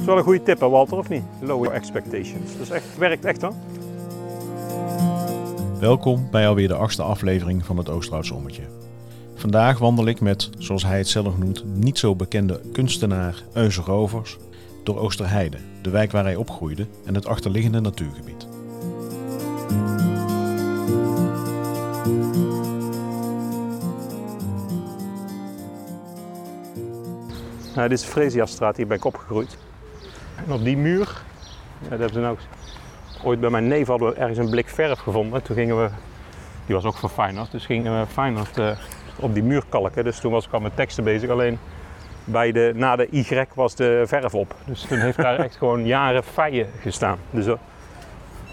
is wel een goede tip, hè, Walter, of niet? Lower expectations. Dat is echt, werkt echt, hoor. Welkom bij alweer de achtste aflevering van het Oosterhoutse Ommetje. Vandaag wandel ik met, zoals hij het zelf noemt, niet zo bekende kunstenaar Euze Rovers door Oosterheide, de wijk waar hij opgroeide en het achterliggende natuurgebied. Nou, dit is Fresiastraat, hier ben ik opgegroeid. En op die muur, ja, dat hebben ze nou ooit bij mijn neef hadden we ergens een blik verf gevonden. Toen gingen we, die was ook van Feyenoord, dus gingen we Feyenoord eh, op die muur kalken. Dus toen was ik al met teksten bezig, alleen bij de, na de Y was de verf op. Dus toen heeft daar echt gewoon jaren feien gestaan. Dus eh,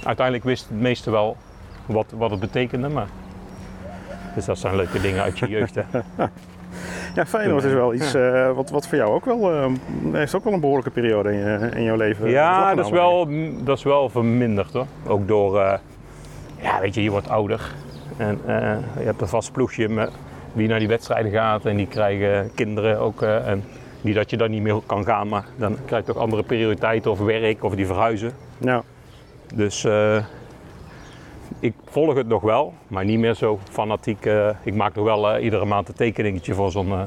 uiteindelijk wist het meeste wel wat, wat het betekende, maar... Dus dat zijn leuke dingen uit je jeugd, hè. Ja, Feyenoord is wel iets eh, wat, wat voor jou ook wel, eh, heeft ook wel een behoorlijke periode in, je, in jouw leven. Ja, dat is, wel, dat is wel verminderd hoor. Ook door, eh, ja weet je, je wordt ouder. En je hebt een vast ploegje met wie naar die wedstrijden gaat. En die krijgen kinderen ook. en niet dat je dan niet meer kan gaan, maar dan krijg je toch andere prioriteiten of werk of die verhuizen. Ja. Dus ik volg het nog wel, maar niet meer zo fanatiek. eh. ik maak nog wel eh, iedere maand een tekeningetje voor zo'n eh,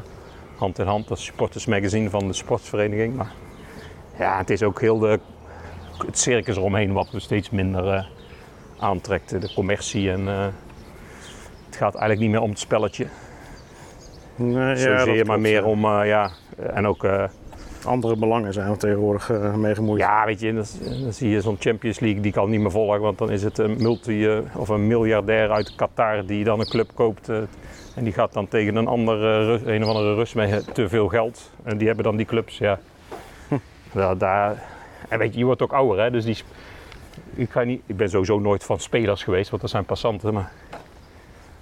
hand in hand, dat supportersmagazine van de sportvereniging. Maar ja, het is ook heel de, het circus eromheen wat we steeds minder aantrekt. De commercie en het gaat eigenlijk niet meer om het spelletje. Nee, ja, Zozeer dat maar meer ja. om, ja, en ook... Andere belangen zijn er tegenwoordig eh, mee gemoeid. Ja, weet je, dan, dan zie je zo'n Champions League, die kan niet meer volgen, want dan is het een multi eh, of een miljardair uit Qatar die dan een club koopt. eh, en die gaat dan tegen een andere, een of andere Rus met te veel geld. En die hebben dan die clubs, ja. ja daar, en weet je, je wordt ook ouder, hè, dus die, ik, ga niet, ik ben sowieso nooit van spelers geweest, want dat zijn passanten. Maar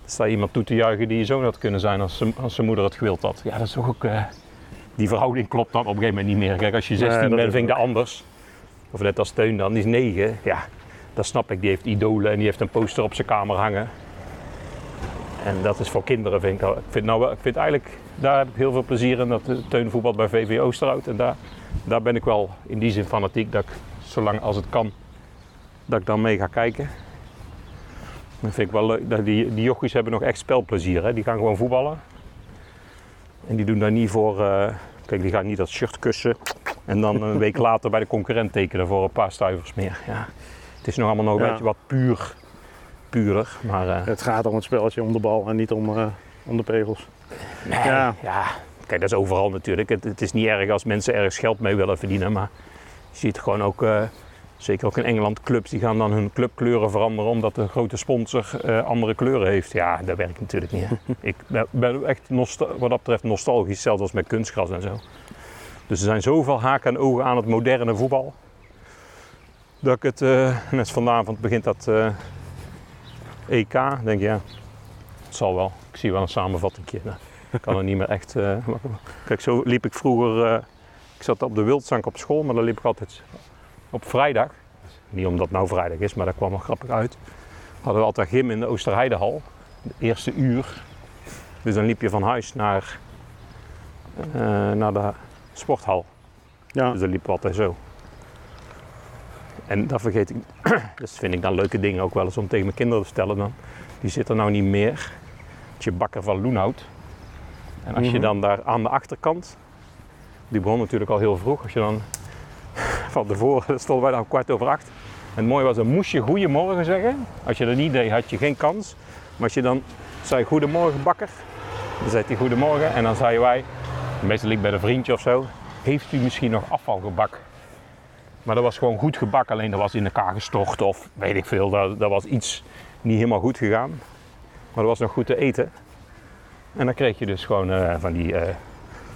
er staat iemand toe te juichen die je zoon had kunnen zijn als zijn, als zijn moeder het gewild had. Ja, dat is toch ook... die verhouding klopt dan op een gegeven moment niet meer. Kijk, als je 16 dat bent, vind ik dat anders. Of net als Teun dan, die is 9. Ja, dat snap ik. Die heeft idolen en die heeft een poster op zijn kamer hangen. En dat is voor kinderen, vind ik. Ik vind, nou, ik vind eigenlijk, daar heb ik heel veel plezier in. Dat Teun voetbalt bij VV Oosterhout. En daar, daar ben ik wel in die zin fanatiek. Dat ik, zolang als het kan, dat ik dan mee ga kijken. Dat vind ik wel leuk. Die, die jochies hebben nog echt spelplezier. Hè? Die gaan gewoon voetballen. En die doen daar niet voor... eh, kijk, die gaan niet dat shirt kussen. En dan een week later bij de concurrent tekenen voor een paar stuivers meer. Ja. Het is nog allemaal nog een Ja. beetje wat puur. Purer. Maar eh, Het gaat om het spelletje, om de bal en niet om, eh, om de pegels. nee, Ja. ja. Kijk, dat is overal natuurlijk. Het, het is niet erg als mensen ergens geld mee willen verdienen. Maar je ziet gewoon ook... eh, Zeker ook in Engeland, clubs die gaan dan hun clubkleuren veranderen omdat een grote sponsor eh, andere kleuren heeft. Ja, dat werkt natuurlijk niet. hè. Ik ben, echt wat dat betreft nostalgisch, zelfs als met kunstgras en zo. Dus er zijn zoveel haken en ogen aan het moderne voetbal. Dat ik het, eh, net vanavond begint dat eh, EK, denk ja, het zal wel. Ik zie wel een samenvatting. Nou, ik kan er niet meer echt. kijk, zo liep ik vroeger. ik zat op de wildzank op school, maar dan liep ik altijd op vrijdag. Niet omdat het nou vrijdag is, maar dat kwam wel grappig uit. Hadden we altijd gym in de Oosterheidehal. De eerste uur. Dus dan liep je van huis naar, eh, naar de sporthal. Ja, Dus dat liep altijd zo. En dat vergeet ik. Dat vind ik dan leuke dingen ook wel eens om tegen mijn kinderen te vertellen. Dan. Die zitten nou niet meer. Je bakker van Loenhout. En als je Mhm. dan daar aan de achterkant. Die begon natuurlijk al heel vroeg. Als je dan van tevoren stonden wij dan om kwart over acht. En het mooie was, dan moest je goedemorgen zeggen. Als je dat niet deed, had je geen kans. Maar als je dan zei goedemorgen bakker. Dan zei hij goedemorgen. En dan zeiden wij, meestal liep bij een vriendje of zo. Heeft u misschien nog afvalgebak? Maar dat was gewoon goed gebak, alleen dat was in elkaar gestort of weet ik veel. Dat, dat was iets niet helemaal goed gegaan. Maar dat was nog goed te eten. En dan kreeg je dus gewoon eh, van die eh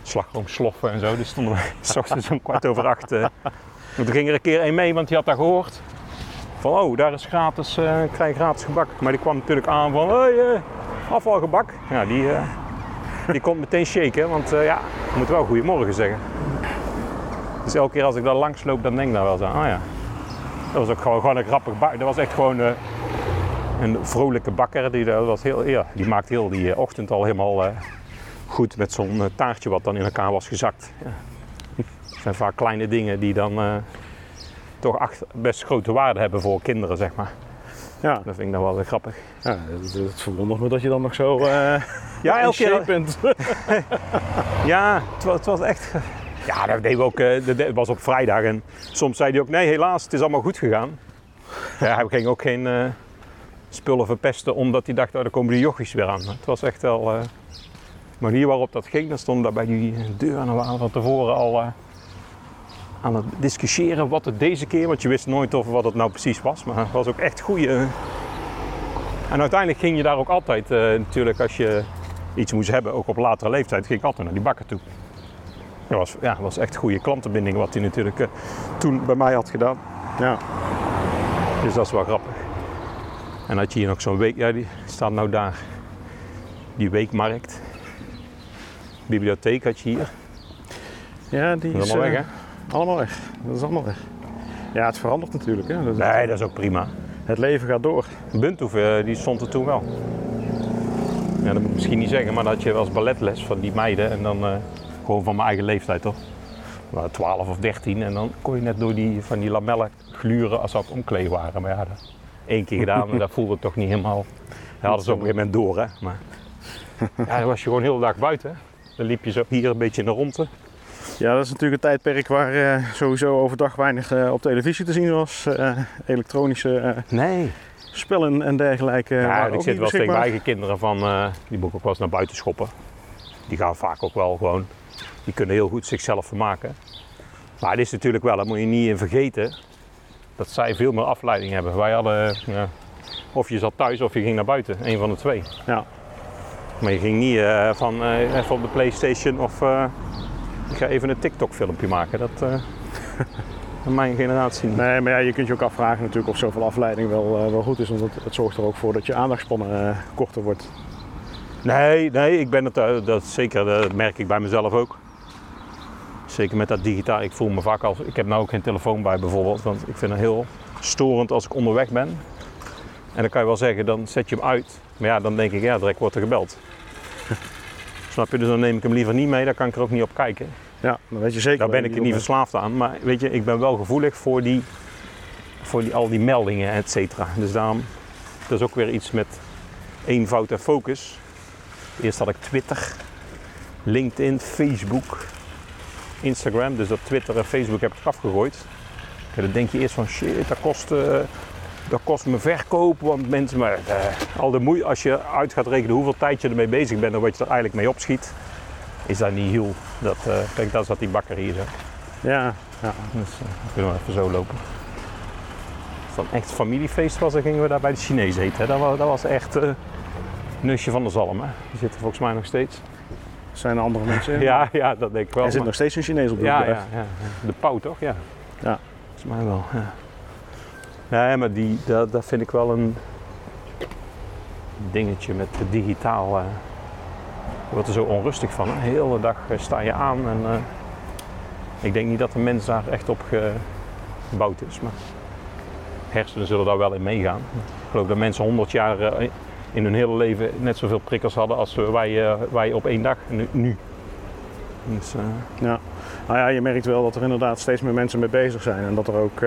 slagroomsloffen en zo. Dus stonden we s ochtends om kwart over acht. eh. En ging er een keer een mee, want die had dat gehoord. Van oh, daar is gratis, eh krijg gratis gebak. Maar die kwam natuurlijk aan van hey, eh, afvalgebak. Ja, die, eh, die kon meteen shaken, want ja, moet wel goedemorgen zeggen. Dus elke keer als ik daar langs loop, dan denk ik daar wel zo, ah ja. Dat was ook gewoon, gewoon een grappig bak. Dat was echt gewoon een vrolijke bakker. Die, dat was heel, ja, die maakt heel die ochtend al helemaal goed met zo'n taartje wat dan in elkaar was gezakt. Het zijn vaak kleine dingen die dan eh, toch acht- best grote waarde hebben voor kinderen, zeg maar. Ja, Dat vind ik dan wel weer grappig. ja het, het verwondert me dat je dan nog zo eh Ja, elke keer. bent. Ja, het was, het was echt. Ja, dat deden we ook. dat was op vrijdag. En soms zei hij ook: nee, helaas, het is allemaal goed gegaan. Ja, hij ging ook geen spullen verpesten omdat hij dacht: oh, daar komen die jochies weer aan. Het was echt wel. de manier waarop dat ging, dan stonden daar bij die deur en we waren van tevoren al aan het discussiëren wat het deze keer, want je wist nooit of wat het nou precies was, maar het was ook echt goede. En uiteindelijk ging je daar ook altijd, eh, natuurlijk, als je iets moest hebben, ook op latere leeftijd, ging ik altijd naar die bakker toe. Dat was, ja, was echt goede klantenbinding wat hij natuurlijk eh, toen bij mij had gedaan. Ja, Dus dat is wel grappig. En had je hier nog zo'n week, ja, die staat nou daar. Die weekmarkt. Bibliotheek had je hier. ja die is allemaal weg, eh, hè? Allemaal weg. Dat is allemaal weg. Ja, het verandert natuurlijk. Hè. Dat- Nee, dat is ook prima. Het leven gaat door. Bunthoef, eh, die stond er toen wel. Ja, dat moet ik misschien niet zeggen, maar dat je eens balletles van die meiden. En dan eh, gewoon van mijn eigen leeftijd, toch? Nou, 12 of 13. En dan kon je net door die, van die lamellen gluren als het omkleden waren. Maar ja, dat één keer gedaan, maar dat voelde toch niet helemaal... Dat hadden ze op een gegeven moment door, hè. Maar ja, dan was je gewoon heel de dag buiten. Dan liep je zo hier een beetje in de ronde. Ja, dat is natuurlijk een tijdperk waar eh, sowieso overdag weinig eh, op televisie te zien was. Eh, elektronische Nee. spellen en dergelijke. Ja, ik zit wel tegen mijn eigen kinderen van, die moet ik ook wel eens naar buiten schoppen. Die gaan vaak ook wel gewoon, die kunnen heel goed zichzelf vermaken. Maar het is natuurlijk wel, daar moet je niet in vergeten, dat zij veel meer afleiding hebben. Wij hadden, ja, of je zat thuis of je ging naar buiten, een van de twee. Ja. Maar je ging niet van even op de Playstation of ga even een TikTok filmpje maken. Dat, eh mijn generatie niet. Nee, maar ja, je kunt je ook afvragen natuurlijk of zoveel afleiding wel, eh, wel goed is. Want het, het zorgt er ook voor dat je aandachtspannen eh, korter wordt. Nee, nee, ik ben het, dat zeker, dat merk ik bij mezelf ook. Zeker met dat digitaal. Ik voel me vaak als, ik heb nou ook geen telefoon bij bijvoorbeeld, want ik vind het heel storend als ik onderweg ben. En dan kan je wel zeggen, dan zet je hem uit. Maar ja, dan denk ik, ja, direct wordt er gebeld. Snap je? Dus dan neem ik hem liever niet mee, dan kan ik er ook niet op kijken. Ja, dan weet je zeker. Daar ben ik er niet verslaafd aan. Maar weet je, ik ben wel gevoelig voor, die, voor die, al die meldingen, et cetera. Dus daarom, dat is ook weer iets met eenvoud en focus. Eerst had ik Twitter, LinkedIn, Facebook, Instagram. Dus dat Twitter en Facebook heb ik afgegooid. Dan denk je eerst van shit, dat kost, eh, dat kost me verkoop. Want mensen, maar eh, al de moeite, als je uit gaat rekenen hoeveel tijd je ermee bezig bent en wat je er eigenlijk mee opschiet, is dat niet heel. Dat, eh, kijk, daar zat die bakker hier. Zo. Ja, ja. Dus dan kunnen we even zo lopen. Als het dan echt familiefeest was, dan gingen we daar bij de Chinees eten. hè. Dat was, dat was echt eh Nusje van der Zalm. Hè. Die zitten volgens mij nog steeds. Zijn er andere mensen in? Ja, ja, dat denk ik wel. Er zit maar- nog steeds een Chinees op de ja, ja, hè? ja, de pauw toch? Ja. Ja. Volgens mij wel, ja. Nee, maar die, dat, dat vind ik wel een dingetje met digitaal. Wordt er zo onrustig van. Hè. De hele dag eh, sta je aan en eh, ik denk niet dat de mens daar echt op gebouwd is. Maar hersenen zullen daar wel in meegaan. Ik geloof dat mensen 100 jaar eh, in hun hele leven net zoveel prikkels hadden als wij, wij op één dag nu. Dus, Ja. Nou ja, je merkt wel dat er inderdaad steeds meer mensen mee bezig zijn. En dat er ook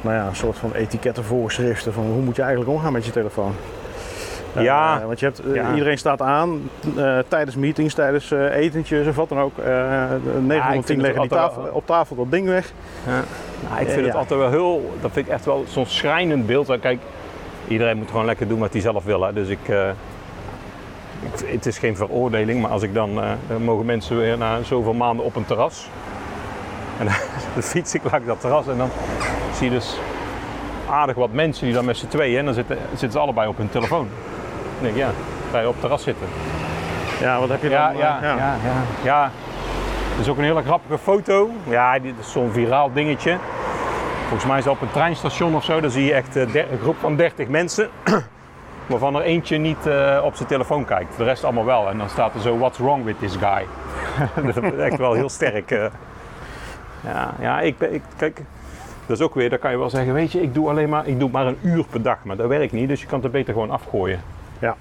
nou ja, een soort van etiketten, voorschriften van hoe moet je eigenlijk omgaan met je telefoon. Eh, Ja. want je hebt, eh, Ja. iedereen staat aan eh, tijdens meetings, tijdens eh, etentjes of wat dan ook. Eh 9 van vind 10 het leggen die tafel, wel- op tafel dat ding weg. Ja. Nou, ik Eh, vind het altijd wel heel, dat vind ik echt wel zo'n schrijnend beeld. Kijk, iedereen moet gewoon lekker doen wat hij zelf wil. Hè. Dus ik, eh, ik, het is geen veroordeling, maar als ik dan, eh, dan mogen mensen weer na zoveel maanden op een terras. En dan fiets ik langs dat terras en dan zie je dus aardig wat mensen die dan met z'n tweeën, en dan zitten, zitten ze allebei op hun telefoon. Ik, ja, ga je op het terras zitten. Ja, wat heb je Ja, dan? ja, ja, ja, ja. Er is ook een hele grappige foto. Ja, dit is zo'n viraal dingetje. Volgens mij is dat op een treinstation of zo. Dan zie je echt eh, een groep van 30 mensen. Waarvan er eentje niet eh, op zijn telefoon kijkt. De rest allemaal wel. En dan staat er zo, what's wrong with this guy? dat is echt wel heel sterk. eh. Ja, ja ik, ik, kijk, dat is ook weer, dan kan je wel zeggen, weet je, ik doe alleen maar, ik doe maar een uur per dag. Maar dat werkt niet, dus je kan het er beter gewoon afgooien. Ja.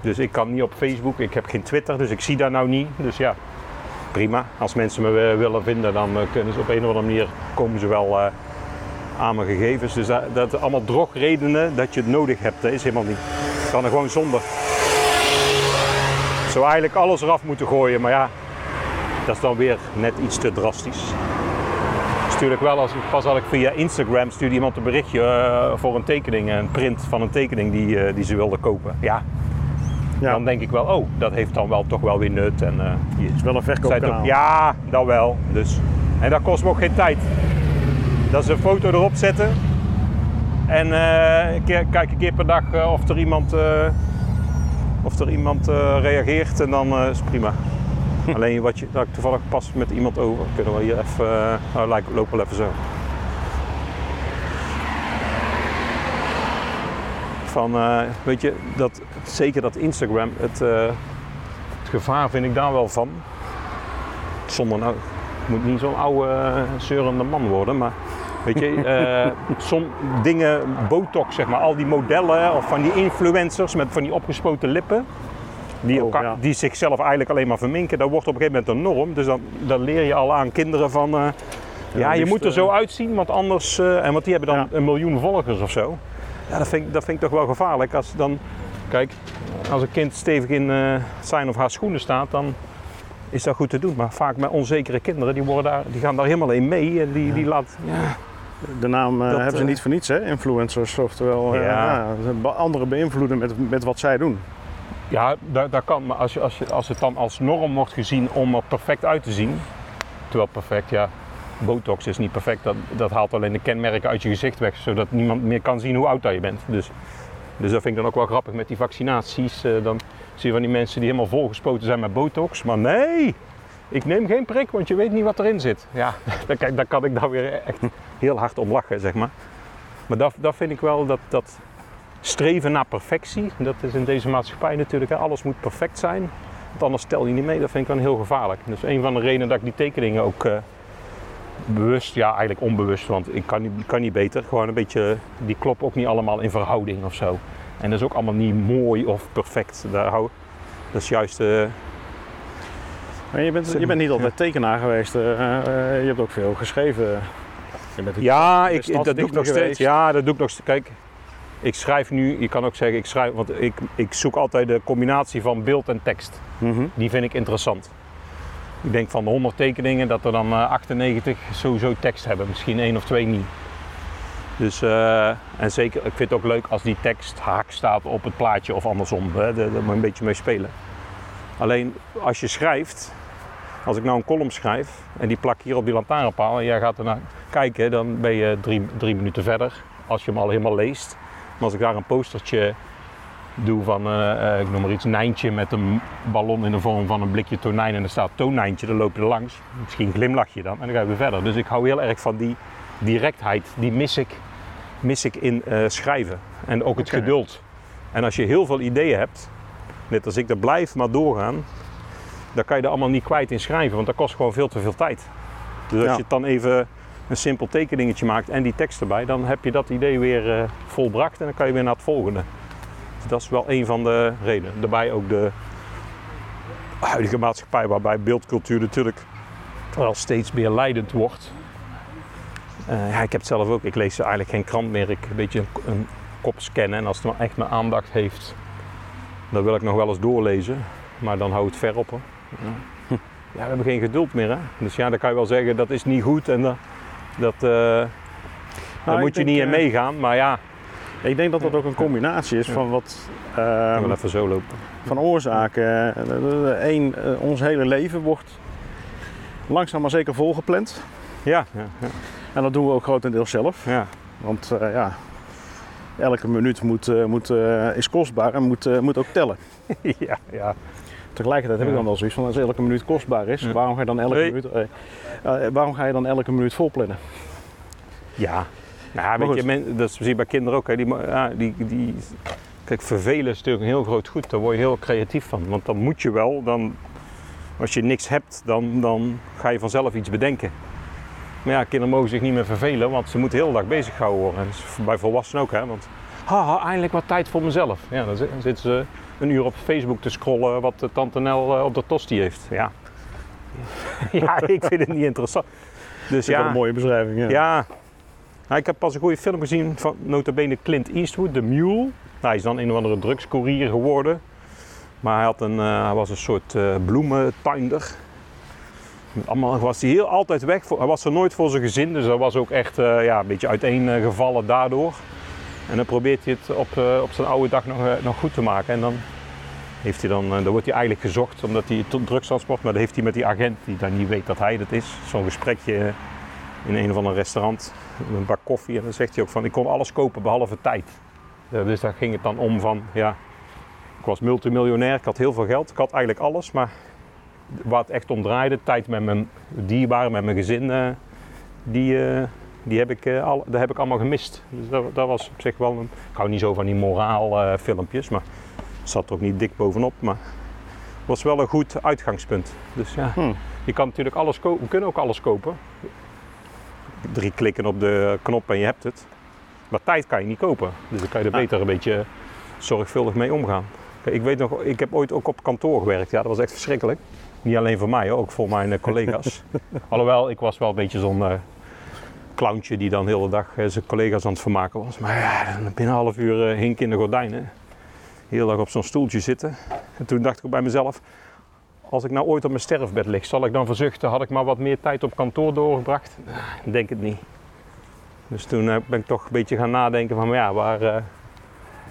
Dus ik kan niet op Facebook, ik heb geen Twitter, dus ik zie daar nou niet. Dus ja, prima. Als mensen me wi- willen vinden, dan eh, kunnen ze op een of andere manier komen ze wel eh, aan mijn gegevens. Dus dat, dat allemaal drogredenen dat je het nodig hebt, dat is helemaal niet. Ik kan er gewoon zonder. Zou eigenlijk alles eraf moeten gooien, maar ja, dat is dan weer net iets te drastisch. Stuur ik wel als pas had ik via Instagram stuurde iemand een berichtje eh, voor een tekening, een print van een tekening die, eh, die ze wilde kopen. Ja, Ja, dan denk ik wel, oh, dat heeft dan wel toch wel weer nut. En, je, is wel een verkoopkanaal. ja, dat wel. Dus. En dat kost me ook geen tijd. Dat is een foto erop zetten. En kijk een keer per dag of er iemand, of er iemand reageert en dan is prima. Alleen wat je, ik toevallig pas met iemand over, kunnen we hier even, eh nou, loop wel even zo. Van, eh, weet je, dat, zeker dat Instagram, het, eh, het gevaar vind ik daar wel van. Zonder nou, ik moet niet zo'n oude zeurende man worden, maar weet je, som dingen, botox zeg maar, al die modellen of van die influencers met van die opgespoten lippen. Die, Oh, elkaar, ja. die zichzelf eigenlijk alleen maar verminken, dat wordt op een gegeven moment een norm. Dus dan, dan leer je al aan kinderen van, eh, ja, je liefst, moet er zo eh, uitzien, want anders, eh, en want die hebben dan Ja. een miljoen volgers of zo. Ja, dat vind, ik, dat vind ik toch wel gevaarlijk. Als dan, kijk, als een kind stevig in zijn of haar schoenen staat, dan is dat goed te doen. Maar vaak met onzekere kinderen, die, worden daar, die gaan daar helemaal in mee en die, die laat, ja, De naam Dat, hebben ze niet voor niets, hè? Influencers, oftewel Ja. anderen beïnvloeden met, met wat zij doen. Ja, dat, dat kan. Maar als, je, als, je, als het dan als norm wordt gezien om er perfect uit te zien. Terwijl perfect, ja, botox is niet perfect. Dat, dat haalt alleen de kenmerken uit je gezicht weg. Zodat niemand meer kan zien hoe oud dat je bent. Dus, dus dat vind ik dan ook wel grappig met die vaccinaties. Eh, dan zie je van die mensen die helemaal volgespoten zijn met botox. Maar nee, ik neem geen prik, want je weet niet wat erin zit. Ja, daar, kijk, daar kan ik dan weer echt heel hard om lachen, zeg maar. Maar dat, dat vind ik wel dat... dat streven naar perfectie. Dat is in deze maatschappij natuurlijk. Hè. Alles moet perfect zijn. Want anders tel je niet mee. Dat vind ik dan heel gevaarlijk. Dus een van de redenen dat ik die tekeningen ook eh, bewust, ja eigenlijk onbewust, want ik kan niet, kan niet beter. Gewoon een beetje, die kloppen ook niet allemaal in verhouding of zo. En dat is ook allemaal niet mooi of perfect. Daar hou, dat is juist, eh, Maar je, bent, je bent niet altijd tekenaar geweest. eh, je hebt ook veel geschreven. Je bent ja, ik, dat doe ik nog steeds. Ja, dat doe ik nog steeds. Kijk, ik schrijf nu, je kan ook zeggen, ik schrijf, want ik, ik zoek altijd de combinatie van beeld en tekst. Mhm. Die vind ik interessant. Ik denk van de 100 tekeningen dat er dan eh, 98 sowieso tekst hebben, misschien één of twee niet. Dus, eh, en zeker, ik vind het ook leuk als die tekst haak staat op het plaatje of andersom. Hè, daar moet je een beetje mee spelen. Alleen als je schrijft, als ik nou een column schrijf en die plak hier op die lantaarnpaal en jij gaat er naar kijken, dan ben je drie, drie minuten verder als je hem al helemaal leest. Maar als ik daar een postertje doe van, eh, ik noem maar iets, Nijntje met een ballon in de vorm van een blikje tonijn en er staat toonnijntje, dan loop je er langs. Misschien glimlach je dan en dan ga je weer verder. Dus ik hou heel erg van die directheid, die mis ik, mis ik in eh, schrijven. En ook het geduld. En als je heel veel ideeën hebt, net als ik, dat blijft maar doorgaan, dan kan je er allemaal niet kwijt in schrijven, want dat kost gewoon veel te veel tijd. Dus als Ja. je het dan even een simpel tekeningetje maakt en die tekst erbij, dan heb je dat idee weer eh, volbracht en dan kan je weer naar het volgende. Dus dat is wel een van de redenen. Daarbij ook de huidige maatschappij waarbij beeldcultuur natuurlijk wel steeds meer leidend wordt. Eh, ja, ik heb het zelf ook, ik lees eigenlijk geen krant meer. Ik een beetje een, een kop scannen en als het maar echt mijn aandacht heeft, dan wil ik nog wel eens doorlezen. Maar dan hou het ver op. Hè. Ja. ja, we hebben geen geduld meer. Hè? Dus ja, dan kan je wel zeggen dat is niet goed en dat, dat, eh, daar Nou, ik moet je niet in eh, meegaan. Maar ja, Ik denk dat dat ook een combinatie is van wat ik wil ehm, even zo lopen. van oorzaken. Eén, eh, ons hele leven wordt langzaam maar zeker volgepland. Ja, ja, ja. En dat doen we ook grotendeels zelf. ja. Want ja, elke minuut moet, moet, is kostbaar en moet, moet ook tellen. ja, ja. Tegelijkertijd heb ik dan wel zoiets van als elke minuut kostbaar is, waarom, ga je dan elke Nee. minuut, eh, eh, waarom ga je dan elke minuut volplannen? Ja, ja weet je, men, dat zie je bij kinderen ook. Hè. Die, ja, die, die, kijk, vervelen is natuurlijk een heel groot goed. Daar word je heel creatief van. Want dan moet je wel, dan, als je niks hebt, dan, dan ga je vanzelf iets bedenken. Maar ja, kinderen mogen zich niet meer vervelen, want ze moeten de hele dag bezig gehouden worden. En is bij volwassenen ook, hè. Want, haha, eindelijk wat tijd voor mezelf. Ja, dan zi- zitten ze een uur op Facebook te scrollen wat de tante Nel eh, op de tosti heeft. Ja, ja, ik vind het niet interessant. Dus ja, een mooie beschrijving. Ja. ja. Nou, ik heb pas een goede film gezien van notabene Clint Eastwood, The Mule. Nou, hij is dan een of andere drugscourier geworden. Maar hij, had een, eh, hij was een soort eh bloementuinder. Allemaal was hij heel altijd weg. Voor- Hij was er nooit voor zijn gezin, dus hij was ook echt ja, een beetje uiteengevallen daardoor. En dan probeert hij het op, eh, op zijn oude dag nog, eh, nog goed te maken. En dan, heeft hij dan, eh, dan wordt hij eigenlijk gezocht omdat hij drugstransport, maar dan heeft hij met die agent die dan niet weet dat hij dat is. Zo'n gesprekje in een of ander restaurant, een bak koffie. En dan zegt hij ook van, ik kon alles kopen behalve tijd. Dus daar ging het dan om van, ja, ik was multimiljonair, ik had heel veel geld, ik had eigenlijk alles, maar waar het echt om draaide, tijd met mijn dierbaren, met mijn gezin, die, die heb ik, eh, al, dat heb ik allemaal gemist. Dus dat, dat was op zich wel een, ik hou niet zo van die moraalfilmpjes, maar het zat er ook niet dik bovenop, maar het was wel een goed uitgangspunt. Dus ja, Hm. je kan natuurlijk alles kopen, we kunnen ook alles kopen. Drie klikken op de knop en je hebt het. Maar tijd kan je niet kopen. Dus dan kan je er beter een beetje zorgvuldig mee omgaan. Ik weet nog, ik heb ooit ook op kantoor gewerkt. Ja, dat was echt verschrikkelijk. Niet alleen voor mij, ook voor mijn eh, collega's. Alhoewel, ik was wel een beetje zo'n eh clowntje die dan de hele dag eh, zijn collega's aan het vermaken was. Maar ja, binnen een half uur eh, hink in de gordijnen. De hele dag op zo'n stoeltje zitten. En toen dacht ik bij mezelf, als ik nou ooit op mijn sterfbed lig, zal ik dan verzuchten, had ik maar wat meer tijd op kantoor doorgebracht? Denk het niet. Dus toen eh, ben ik toch een beetje gaan nadenken van, maar ja, waar,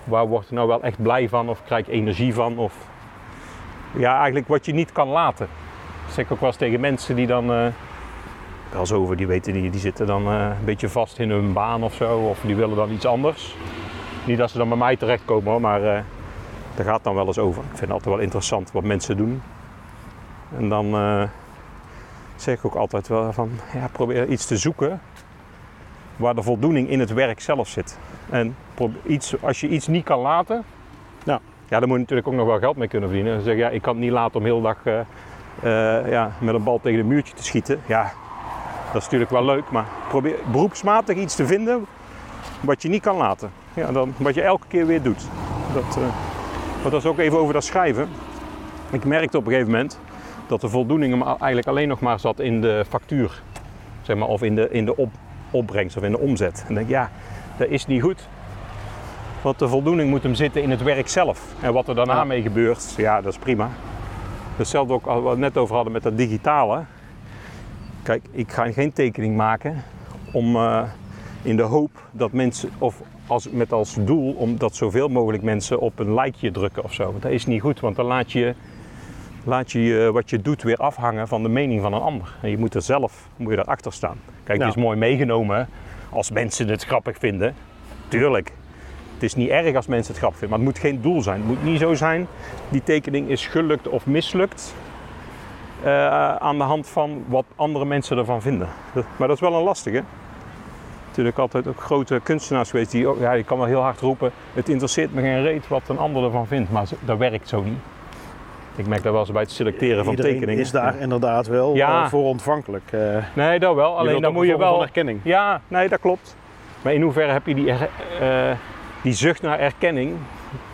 waar word ik nou wel echt blij van of krijg ik energie van? Of ja, eigenlijk wat je niet kan laten. Dat zeg ik ook wel eens tegen mensen die dan, wel over, die weten die, die zitten dan eh, een beetje vast in hun baan of zo, of die willen dan iets anders. Niet dat ze dan bij mij terechtkomen maar eh daar gaat het dan wel eens over. Ik vind het altijd wel interessant wat mensen doen. En dan eh, zeg ik ook altijd wel van, ja, probeer iets te zoeken waar de voldoening in het werk zelf zit. En iets, als je iets niet kan laten, Ja. ja, dan moet je natuurlijk ook nog wel geld mee kunnen verdienen. Dan zeg ja, ik kan het niet laten om heel dag eh, eh, ja, met een bal tegen een muurtje te schieten. Ja, dat is natuurlijk wel leuk, maar probeer beroepsmatig iets te vinden wat je niet kan laten. Ja, dan, wat je elke keer weer doet. Dat, dat is ook even over dat schrijven. Ik merkte op een gegeven moment dat de voldoening hem eigenlijk alleen nog maar zat in de factuur. Zeg maar, of in de, in de op, opbrengst of in de omzet. En dan denk ik, ja, dat is niet goed. Want de voldoening moet hem zitten in het werk zelf. En wat er daarna Ja. mee gebeurt, ja, dat is prima. Hetzelfde ook wat we het net over hadden met dat digitale. Kijk, ik ga geen tekening maken om eh, in de hoop dat mensen, of als, met als doel om dat zoveel mogelijk mensen op een likeje drukken of zo. Dat is niet goed, want dan laat je, laat je eh, wat je doet weer afhangen van de mening van een ander. En je moet er zelf moet je erachter staan. Kijk, het is mooi meegenomen als mensen het grappig vinden. Tuurlijk. Het is niet erg als mensen het grappig vinden, maar het moet geen doel zijn. Het moet niet zo zijn, die tekening is gelukt of mislukt. Eh, aan de hand van wat andere mensen ervan vinden. Dat- Maar dat is wel een lastige. Natuurlijk altijd ook grote kunstenaars geweest die ook, ja, die kan wel heel hard roepen. Het interesseert me geen reet wat een ander ervan vindt, maar dat werkt zo niet. Ik merk dat wel eens bij het selecteren van Iedereen tekeningen. is daar inderdaad wel Ja. eh, voor ontvankelijk. Eh, je Nee, dat wel. Alleen dan moet je wel. erkenning. Ja, nee, dat klopt. Maar in hoeverre heb je die, die zucht naar erkenning?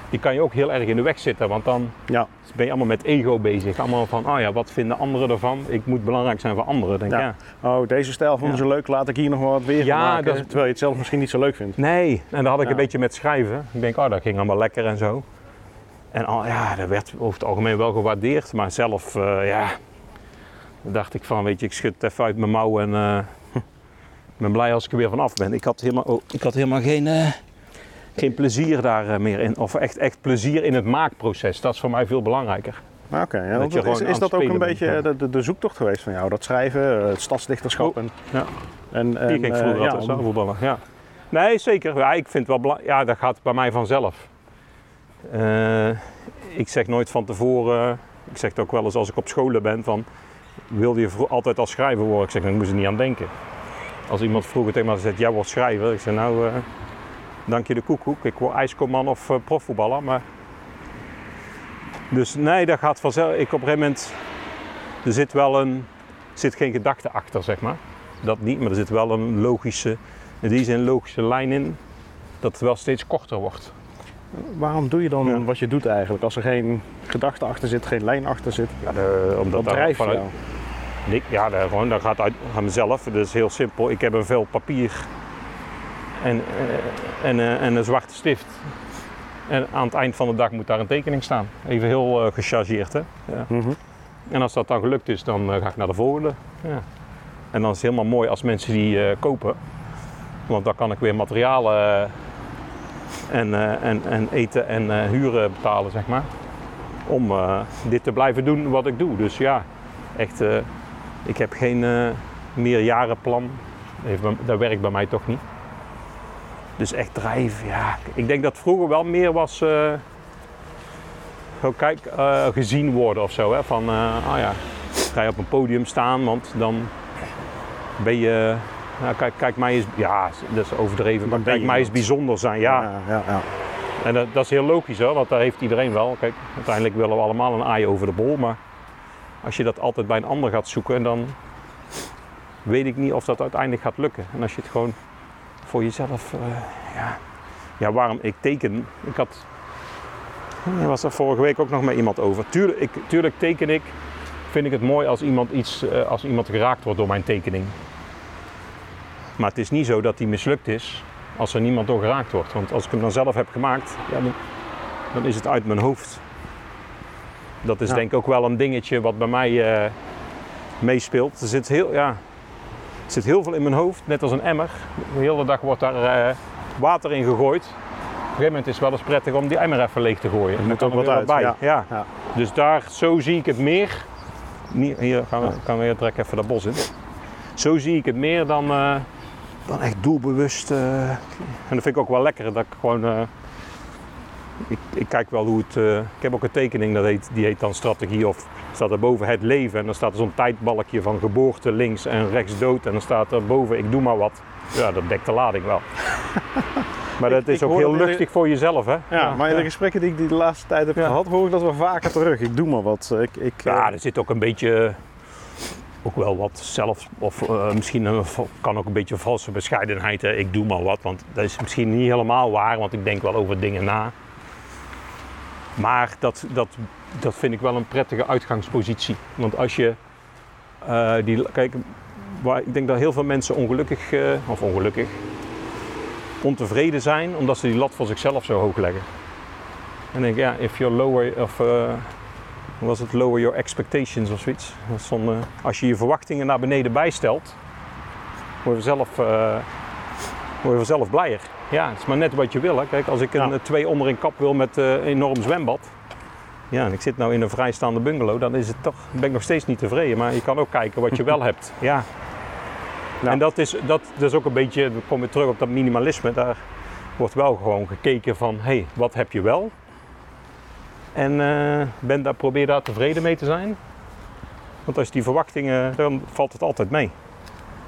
Die kan je ook heel erg in de weg zitten, want dan Ja. ben je allemaal met ego bezig. Allemaal van, oh ja, wat vinden anderen ervan? Ik moet belangrijk zijn voor anderen. Denk, ik, Ja. ja. Oh, deze stijl vonden Ja. ze leuk, laat ik hier nog wat weer Ja, maken. dat Terwijl je het zelf misschien niet zo leuk vindt. Nee, en dat had ik een beetje met schrijven. Ik denk, oh, dat ging allemaal lekker en zo. En al, ja, dat werd over het algemeen wel gewaardeerd. Maar zelf, eh, ja, dacht ik van, weet je, ik schud het even uit mijn mouw en eh, ik ben blij als ik er weer van af ben. Ik had helemaal, oh, ik had helemaal geen, eh, geen plezier daar eh, meer in. Of echt, echt plezier in het maakproces. Dat is voor mij veel belangrijker. Maar Oké, ja, Dat is, dat ook een beetje ja. de, de, de zoektocht geweest van jou? Dat schrijven, eh, het stadsdichterschap en... ja. en, en Die ging ik vroeger eh, ja, altijd zelf voetballen. Ja. Nee, zeker. Ja, ik vind wel belangrijk. Ja, dat gaat bij mij vanzelf. Eh, ik zeg nooit van tevoren. Ik zeg het ook wel eens als ik op scholen ben van. Wilde je altijd als schrijver worden? Ik zeg, daar moest je niet aan denken. Als iemand vroeger tegen mij zegt, jij wordt schrijver. Ik zeg, nou, eh, dank je de koekoek. Ik word ijskoman of eh, profvoetballer. Maar... Dus nee, dat gaat vanzelf. Ik op een gegeven moment, er zit wel een, er zit geen gedachte achter, zeg maar. Dat niet, maar er zit wel een logische, in die zin logische lijn in. Dat het wel steeds korter wordt. Waarom doe je dan Ja. wat je doet eigenlijk? Als er geen gedachte achter zit, geen lijn achter zit. Ja, de, omdat daar drijft vanuit- ja, dat, gewoon, dat gaat uit aan mezelf. Dat is heel simpel. Ik heb een vel papier en, eh, en, eh, en een zwarte stift. En aan het eind van de dag moet daar een tekening staan. Even heel eh, gechargeerd, hè. Ja. Mhm. En als dat dan gelukt is, dan ga ik naar de volgende. Ja. En dan is het helemaal mooi als mensen die kopen. Want dan kan ik weer materialen en, en, en eten en huren betalen, zeg maar. Om dit te blijven doen wat ik doe. Dus ja, echt, ik heb geen meerjarenplan. Dat werkt bij mij toch niet. Dus echt drijven, ja. Ik denk dat vroeger wel meer was... gewoon kijk, eh, gezien worden of zo. Hè? Van, ah ja, ga je op een podium staan, want dan ben je... Nou, kijk, kijk mij is... Ja, dat is overdreven, maar kijk mij is iemand. bijzonder zijn. Ja, ja, ja, ja. en dat, dat is heel logisch hoor, want dat heeft iedereen wel. Kijk, uiteindelijk willen we allemaal een aai over de bol, maar als je dat altijd bij een ander gaat zoeken, dan weet ik niet of dat uiteindelijk gaat lukken. En als je het gewoon voor jezelf, eh, ja. ja, waarom ik teken, ik had, ik was er vorige week ook nog met iemand over. Tuurlijk, ik, tuurlijk teken ik, vind ik het mooi als iemand, iets, eh, als iemand geraakt wordt door mijn tekening. Maar het is niet zo dat die mislukt is als er niemand door geraakt wordt. Want als ik hem dan zelf heb gemaakt, ja, dan, dan is het uit mijn hoofd. Dat is Ja. denk ik ook wel een dingetje wat bij mij eh, meespeelt. Er zit, heel, ja, er zit heel veel in mijn hoofd, net als een emmer. De hele dag wordt daar eh, water in gegooid. Op een gegeven moment is het wel eens prettig om die emmer even leeg te gooien. moet Dan kan ook er wat uit, bij. Ja. Ja. Dus daar, zo zie ik het meer. Hier gaan we, gaan we weer direct even dat bos in. Zo zie ik het meer dan, eh, dan echt doelbewust. eh, en dat vind ik ook wel lekker. Dat ik gewoon. Eh, ik, ik kijk wel hoe het. eh, ik heb ook een tekening dat heet, die heet dan strategie of staat er boven het leven. En dan staat er zo'n tijdbalkje van geboorte links en rechts dood. En dan staat er boven ik doe maar wat. Ja, dat dekt de lading wel. maar dat Ik- is ik ook heel de- luchtig voor jezelf, hè? Ja, maar in de gesprekken die ik die de laatste tijd heb Ja. gehad, hoor ik dat wel vaker terug. Ik doe maar wat. Ik, ik, Ja, eh, er zit ook een beetje, ook wel wat zelf, of eh, misschien een, kan ook een beetje valse bescheidenheid. Hè. Ik doe maar wat, want dat is misschien niet helemaal waar, want ik denk wel over dingen na. Maar dat, dat, dat vind ik wel een prettige uitgangspositie. Want als je, eh, die, kijk, waar, ik denk dat heel veel mensen ongelukkig, eh, of ongelukkig, ontevreden zijn omdat ze die lat voor zichzelf zo hoog leggen. En denk, ja, if you're lower, of eh, was het lower your expectations of zoiets. Als je je verwachtingen naar beneden bijstelt, word je zelf, eh word je zelf blijer. Ja, het is maar net wat je wil. Hè. Kijk, als ik een Ja. eh, twee onder een kap wil met eh, een enorm zwembad. Ja, en ik zit nou in een vrijstaande bungalow, dan is het toch, ben ik nog steeds niet tevreden. Maar je kan ook kijken wat je wel hebt. Ja. En dat is, dat, dat is ook een beetje, we komen terug op dat minimalisme. Daar wordt wel gewoon gekeken van, hé, hey, wat heb je wel? En eh, ben daar, probeer daar tevreden mee te zijn. Want als je die verwachtingen, dan valt het altijd mee.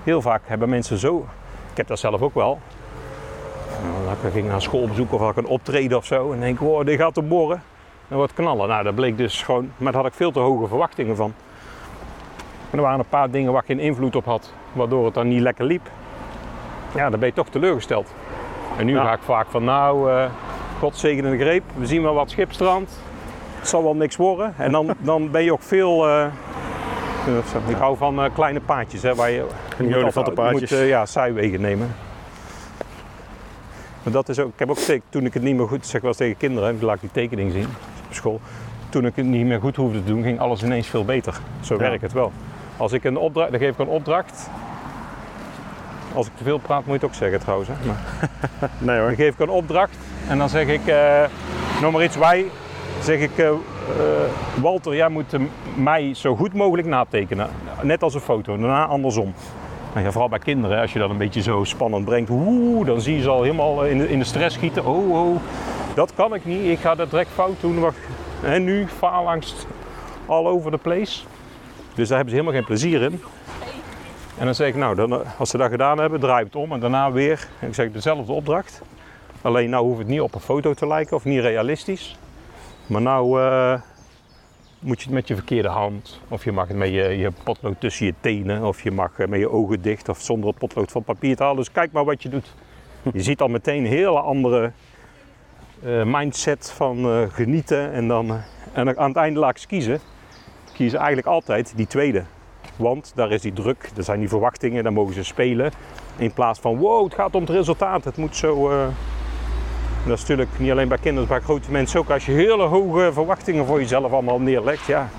Heel vaak hebben mensen zo, ik heb dat zelf ook wel. Nou, dan ging ik naar schoolbezoek of had ik een optreden of zo. En denk ik, wow, dit gaat te borren. Dan wordt knallen. Nou, dat bleek dus gewoon, maar daar had ik veel te hoge verwachtingen van. En er waren een paar dingen waar ik geen invloed op had, waardoor het dan niet lekker liep. Ja, dan ben je toch teleurgesteld. En nu Ja. ga ik vaak van, nou, eh God zegene de greep, we zien wel wat schipstrand. Het zal wel niks worden. En dan, dan ben je ook veel. eh, ik hou van kleine paadjes, hè, waar je je moet eh, ja, zijwegen nemen. Maar dat is ook, ik heb ook toen ik het niet meer goed, zeg wel eens tegen kinderen, ik laat die tekening zien op school. Toen ik het niet meer goed hoefde te doen, ging alles ineens veel beter. Zo Ja. werkt het wel. Als ik een opdracht, dan geef ik een opdracht. Als ik te veel praat, moet je het ook zeggen trouwens. Hè? Maar nee hoor. dan geef ik een opdracht en dan zeg ik, eh noem maar iets wij. Zeg ik, eh, eh, Walter, jij moet mij zo goed mogelijk natekenen. Net als een foto, daarna andersom. Nou ja, vooral bij kinderen, als je dat een beetje zo spannend brengt, oeh, dan zie je ze al helemaal in de, in de stress schieten. Oh, oh, dat kan ik niet, ik ga dat direct fout doen. Wacht. En nu faalangst all over the place. Dus daar hebben ze helemaal geen plezier in. En dan zeg ik, nou, dan, eh, als ze dat gedaan hebben, draai het om en daarna weer. En ik zeg dezelfde opdracht. Alleen nou hoeft het niet op een foto te lijken of niet realistisch. Maar nou eh, moet je het met je verkeerde hand. Of je mag het met je, je potlood tussen je tenen. Of je mag eh, met je ogen dicht of zonder het potlood van papier te halen. Dus kijk maar wat je doet. Je ziet al meteen een hele andere eh, mindset van eh, genieten. En dan, en aan het einde laat ik ze kiezen. Kiezen eigenlijk altijd die tweede. Want daar is die druk, er zijn die verwachtingen, daar mogen ze spelen. In plaats van, wow, het gaat om het resultaat, het moet zo... dat is natuurlijk niet alleen bij kinderen, maar bij grote mensen ook. Als je hele hoge verwachtingen voor jezelf allemaal neerlegt, ja,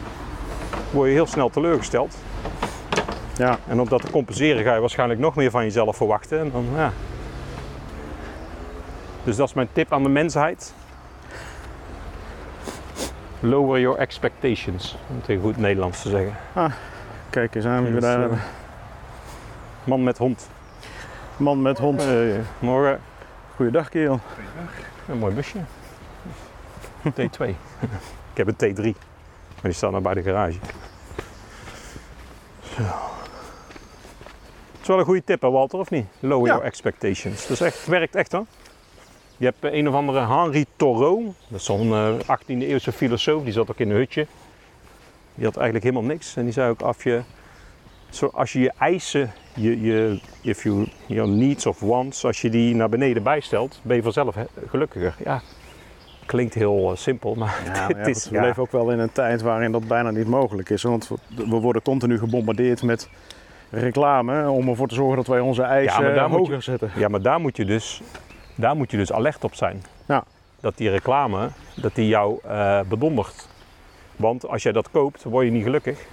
word je heel snel teleurgesteld. Ja, En om dat te compenseren ga je waarschijnlijk nog meer van jezelf verwachten. En dan, ja. Dus dat is mijn tip aan de mensheid. Lower your expectations, om het in goed Nederlands te zeggen. kijk eens aan wie we Dus, daar eh, hebben. Man met hond. Man met hond. Eh, morgen Goeiedag, kerel. een mooi busje. T2. Ik heb een T3, maar die staat nog bij de garage. Zo. Het is wel een goede tip, hè, Walter, of niet? Lower Ja. your expectations. Dat is echt, werkt echt, hoor. Je hebt eh, een of andere Henri Thoreau, dat is zo'n eh, 18e eeuwse filosoof, die zat ook in een hutje. Die had eigenlijk helemaal niks. En die zei ook, als je, zo, als je je eisen, je, je, if you, your needs of wants, als je die naar beneden bijstelt, ben je vanzelf gelukkiger. Ja, klinkt heel eh, simpel, maar Ja, maar het ja, is... goed, we ja. leven ook wel in een tijd waarin dat bijna niet mogelijk is. Want we- worden continu gebombardeerd met reclame om ervoor te zorgen dat wij onze eisen moet hoger je- zetten. Ja, maar daar moet je dus, daar moet je dus alert op zijn. Ja. Dat die reclame, dat die jou eh bedondert. Want als jij dat koopt, word je niet gelukkig.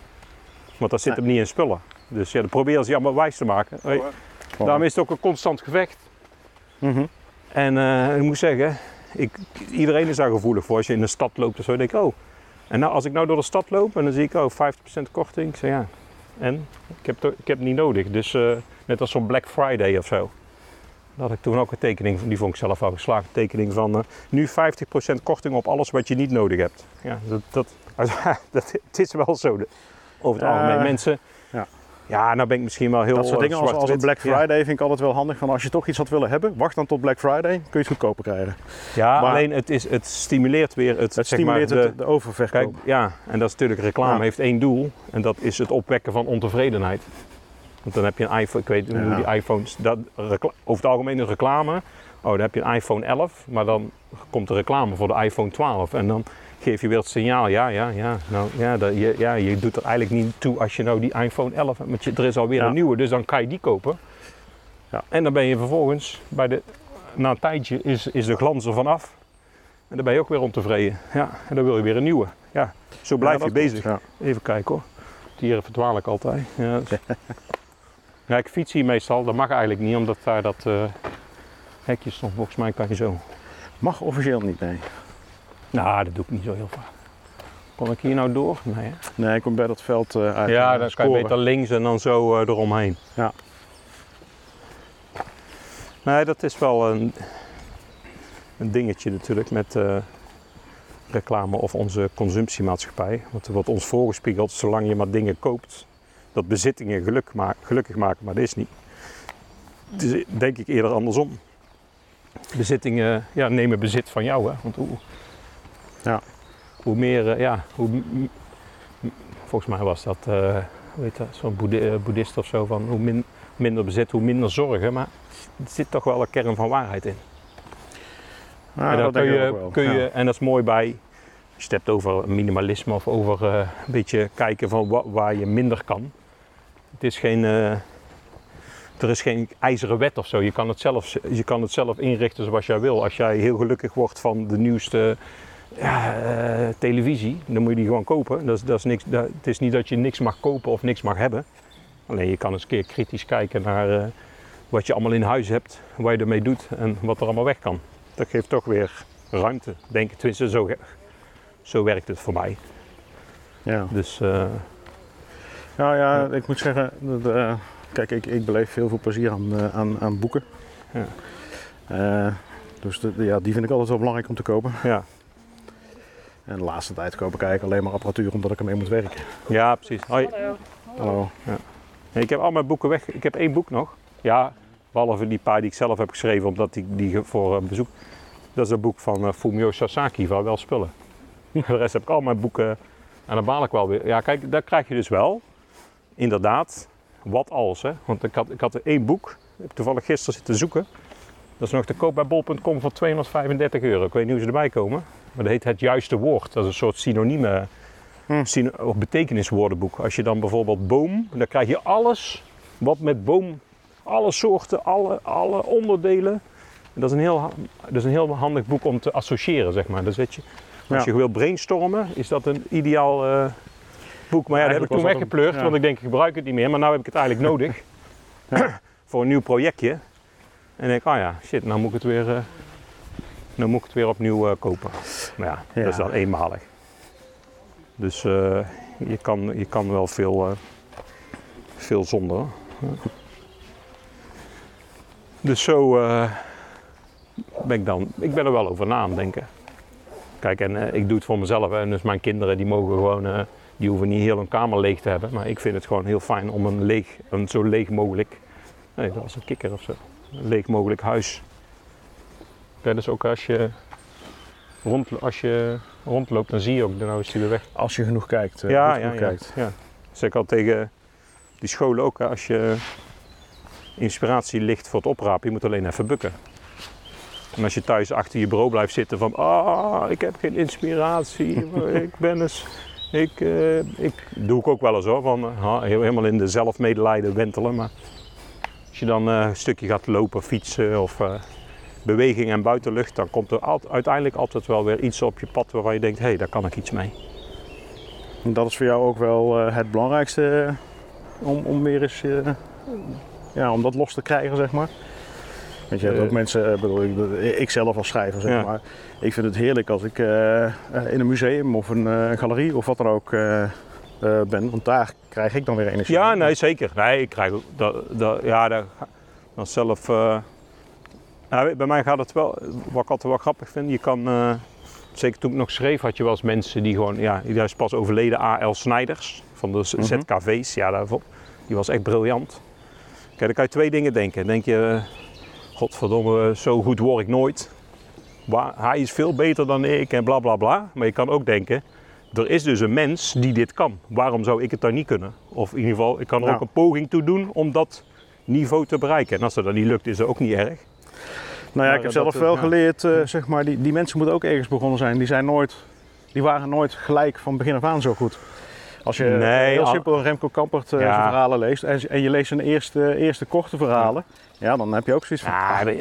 Want dat zit hem niet in spullen. Dus ja, dan proberen ze allemaal wijs te maken. Hey, daarom is het ook een constant gevecht. Mhm. En eh, ik moet zeggen, ik, iedereen is daar gevoelig voor. Als je in de stad loopt of zo, denk ik, oh. En nou, als ik nou door de stad loop en dan zie ik, oh, 50% korting. Ik zeg, ja, en? Ik heb, het- ik heb het niet nodig. Dus eh, net als zo'n Black Friday of zo. Dat had ik toen ook een tekening, die vond ik zelf al geslaagd, tekening van eh, nu 50% korting op alles wat je niet nodig hebt. Ja, dat, dat, dat, het is wel zo. Over het algemeen mensen. Ja. Nou ben ik misschien wel heel Dat soort eh, dingen als, als een. Black Friday vind ik altijd wel handig. Van als je toch iets had willen hebben, wacht dan tot Black Friday, kun je het goedkoper krijgen. Ja, Maar- alleen het, is, het stimuleert weer het, Het zeg stimuleert maar, de, het, de oververkoop. Kijk, ja, en dat is natuurlijk reclame Ja. heeft één doel en dat is het opwekken van ontevredenheid. Want dan heb je een iPhone, ik weet niet hoe die iPhones, dat, over het algemeen een reclame. Oh, dan heb je een iPhone 11, maar dan komt de reclame voor de iPhone 12 en dan geef je weer het signaal, ja, ja, ja, nou, ja, dat, je, ja, je doet er eigenlijk niet toe als je nou die iPhone 11 hebt, je, er is alweer Ja. een nieuwe, dus dan kan je die kopen. Ja. En dan ben je vervolgens, bij de, na een tijdje is, is de glans er vanaf en dan ben je ook weer ontevreden. Ja, en dan wil je weer een nieuwe. Ja, zo blijf Ja, je bezig. Ja. Even kijken hoor. Dieren verdwaal ik altijd. Ja, ja, ik fiets hier meestal. Dat mag eigenlijk niet, omdat daar dat eh, hekje stond. Volgens mij kan je zo. Mag officieel niet, nee. Nou, dat doe ik niet zo heel vaak. Kom ik hier nou door? Nee. hè? Nee, ik kom bij dat veld eh uit. Ja, dan kan je beter links en dan zo eh, eromheen. Ja. Nee, dat is wel een, een dingetje natuurlijk met eh, reclame of onze consumptiemaatschappij. Want er wordt ons voorgespiegeld, zolang je maar dingen koopt, dat bezittingen geluk ma- gelukkig maken, maar dat is niet. Het is denk ik eerder andersom. Bezittingen ja, nemen bezit van jou, hè? Want hoe, Ja. hoe meer, eh, ja, hoe, volgens mij was dat, eh hoe heet dat, zo'n eh, boeddhist of zo, van hoe min- minder bezit, hoe minder zorgen. Maar er zit toch wel een kern van waarheid in. Ja, en, dat kun je, kun je, Ja. en dat is mooi bij, als je het hebt over minimalisme of over een beetje kijken van wa- waar je minder kan. Het is geen, er is geen ijzeren wet of zo. Je kan, het zelf, je kan het zelf inrichten zoals jij wil. Als jij heel gelukkig wordt van de nieuwste ja, eh, televisie, dan moet je die gewoon kopen. Dat is, dat is niks, dat, het is niet dat je niks mag kopen of niks mag hebben. Alleen je kan eens een keer kritisch kijken naar eh, wat je allemaal in huis hebt, wat je ermee doet en wat er allemaal weg kan. Dat geeft toch weer ruimte, denk ik. Tenminste, zo, zo werkt het voor mij. Ja. Dus Nou ja, ik moet zeggen, dat, kijk, ik, ik beleef heel veel plezier aan, aan, aan boeken. Ja. Dus de, ja, die vind ik altijd wel belangrijk om te kopen. ja. En de laatste tijd koop ik eigenlijk alleen maar apparatuur omdat ik ermee moet werken. ja, precies. Hoi. Hallo. Nee, Ik heb al mijn boeken weg. Ik heb één boek nog. Ja, behalve die paar die ik zelf heb geschreven, omdat ik die voor eh, bezoek. Dat is een boek van eh, Fumio Sasaki van Wel Spullen. de rest heb ik al mijn boeken. En dan baal ik wel weer. Ja, kijk, daar krijg je dus wel. Inderdaad, wat als. Hè? Want ik had, ik had er één boek. Ik heb toevallig gisteren zitten zoeken. Dat is nog te koop bij bol.com voor 235 euro. Ik weet niet hoe ze erbij komen. Maar dat heet Het Juiste Woord. Dat is een soort synonieme Hm. syn- of betekeniswoordenboek. Als je dan bijvoorbeeld boom, dan krijg je alles wat met boom, alle soorten, alle, alle onderdelen. En dat is, een heel, dat is een heel handig boek om te associëren, zeg maar. Dus weet je, als Ja. je wil brainstormen, is dat een ideaal eh, boek. Maar ja, dat heb ik toen dat weggepleurd, ja. want ik denk, ik gebruik het niet meer. Maar nu heb ik het eigenlijk nodig voor een nieuw projectje. En ik denk, oh ja, shit, nou moet ik het weer, eh, nou moet ik het weer opnieuw eh, kopen. Maar ja, Ja. dat is dan eenmalig. Dus eh, je, kan, je kan wel veel, eh, veel zonder. Dus zo ben ik dan, ik ben er wel over na aan denken. Kijk, en ik doe het voor mezelf. hè, En dus mijn kinderen die mogen gewoon, die hoeven niet heel hun kamer leeg te hebben. Maar ik vind het gewoon heel fijn om een, leeg, een zo leeg mogelijk, nee dat was een kikker of zo, een leeg mogelijk huis. Ja, dus ook als je, rond, als je rondloopt, dan zie je ook, nou is die weer weg. Als je genoeg kijkt. eh, Ja, goed ja, genoeg ja. kijkt. ja. Zeg ik al tegen die scholen ook, hè, als je inspiratie ligt voor het oprapen, je moet alleen even bukken. En als je thuis achter je bureau blijft zitten van, ah, ik heb geen inspiratie, ik ben eens, ik, eh, ik doe ik ook wel eens hoor, van, eh, helemaal in de zelfmedelijden wentelen. Maar als je dan een stukje gaat lopen, fietsen of beweging en buitenlucht, dan komt er al- uiteindelijk altijd wel weer iets op je pad waarvan je denkt, hé, hey, daar kan ik iets mee. En dat is voor jou ook wel eh, het belangrijkste eh, om, om weer eens eh, ja, om dat los te krijgen, zeg maar. Want je hebt ook mensen, bedoel, ik, ik zelf als schrijver, zeg Ja. maar. Ik vind het heerlijk als ik in een museum of een galerie of wat dan ook ben. Want daar krijg ik dan weer energie. Ja, nee, zeker. Nee, ik krijg dat, dat, ja, dat, dat zelf. Eh, nou, bij mij gaat het wel, wat ik altijd wel grappig vind, je kan, eh, zeker toen ik nog schreef, had je wel eens mensen die gewoon, ja, die is pas overleden, A.L. Snijders van de Mhm. ZKV's, ja, daarvoor, die was echt briljant. Kijk, dan kan je twee dingen denken. Denk je, eh, godverdomme, zo goed word ik nooit. Hij is veel beter dan ik en bla bla bla. Maar je kan ook denken, er is dus een mens die dit kan. Waarom zou ik het dan niet kunnen? Of in ieder geval, ik kan er ook een poging toe doen om dat niveau te bereiken. En als dat dan niet lukt, is dat ook niet erg. Nou ja, ik heb eh, zelf dat, wel geleerd, eh, zeg maar, die, die mensen moeten ook ergens begonnen zijn. Die zijn nooit, die waren nooit gelijk van begin af aan zo goed. Als je Nee, heel al- simpel Remco Kampert eh, Ja. verhalen leest en, en je leest zijn eerste, eerste korte verhalen, ja, dan heb je ook zoiets van, Ja, ah, dat,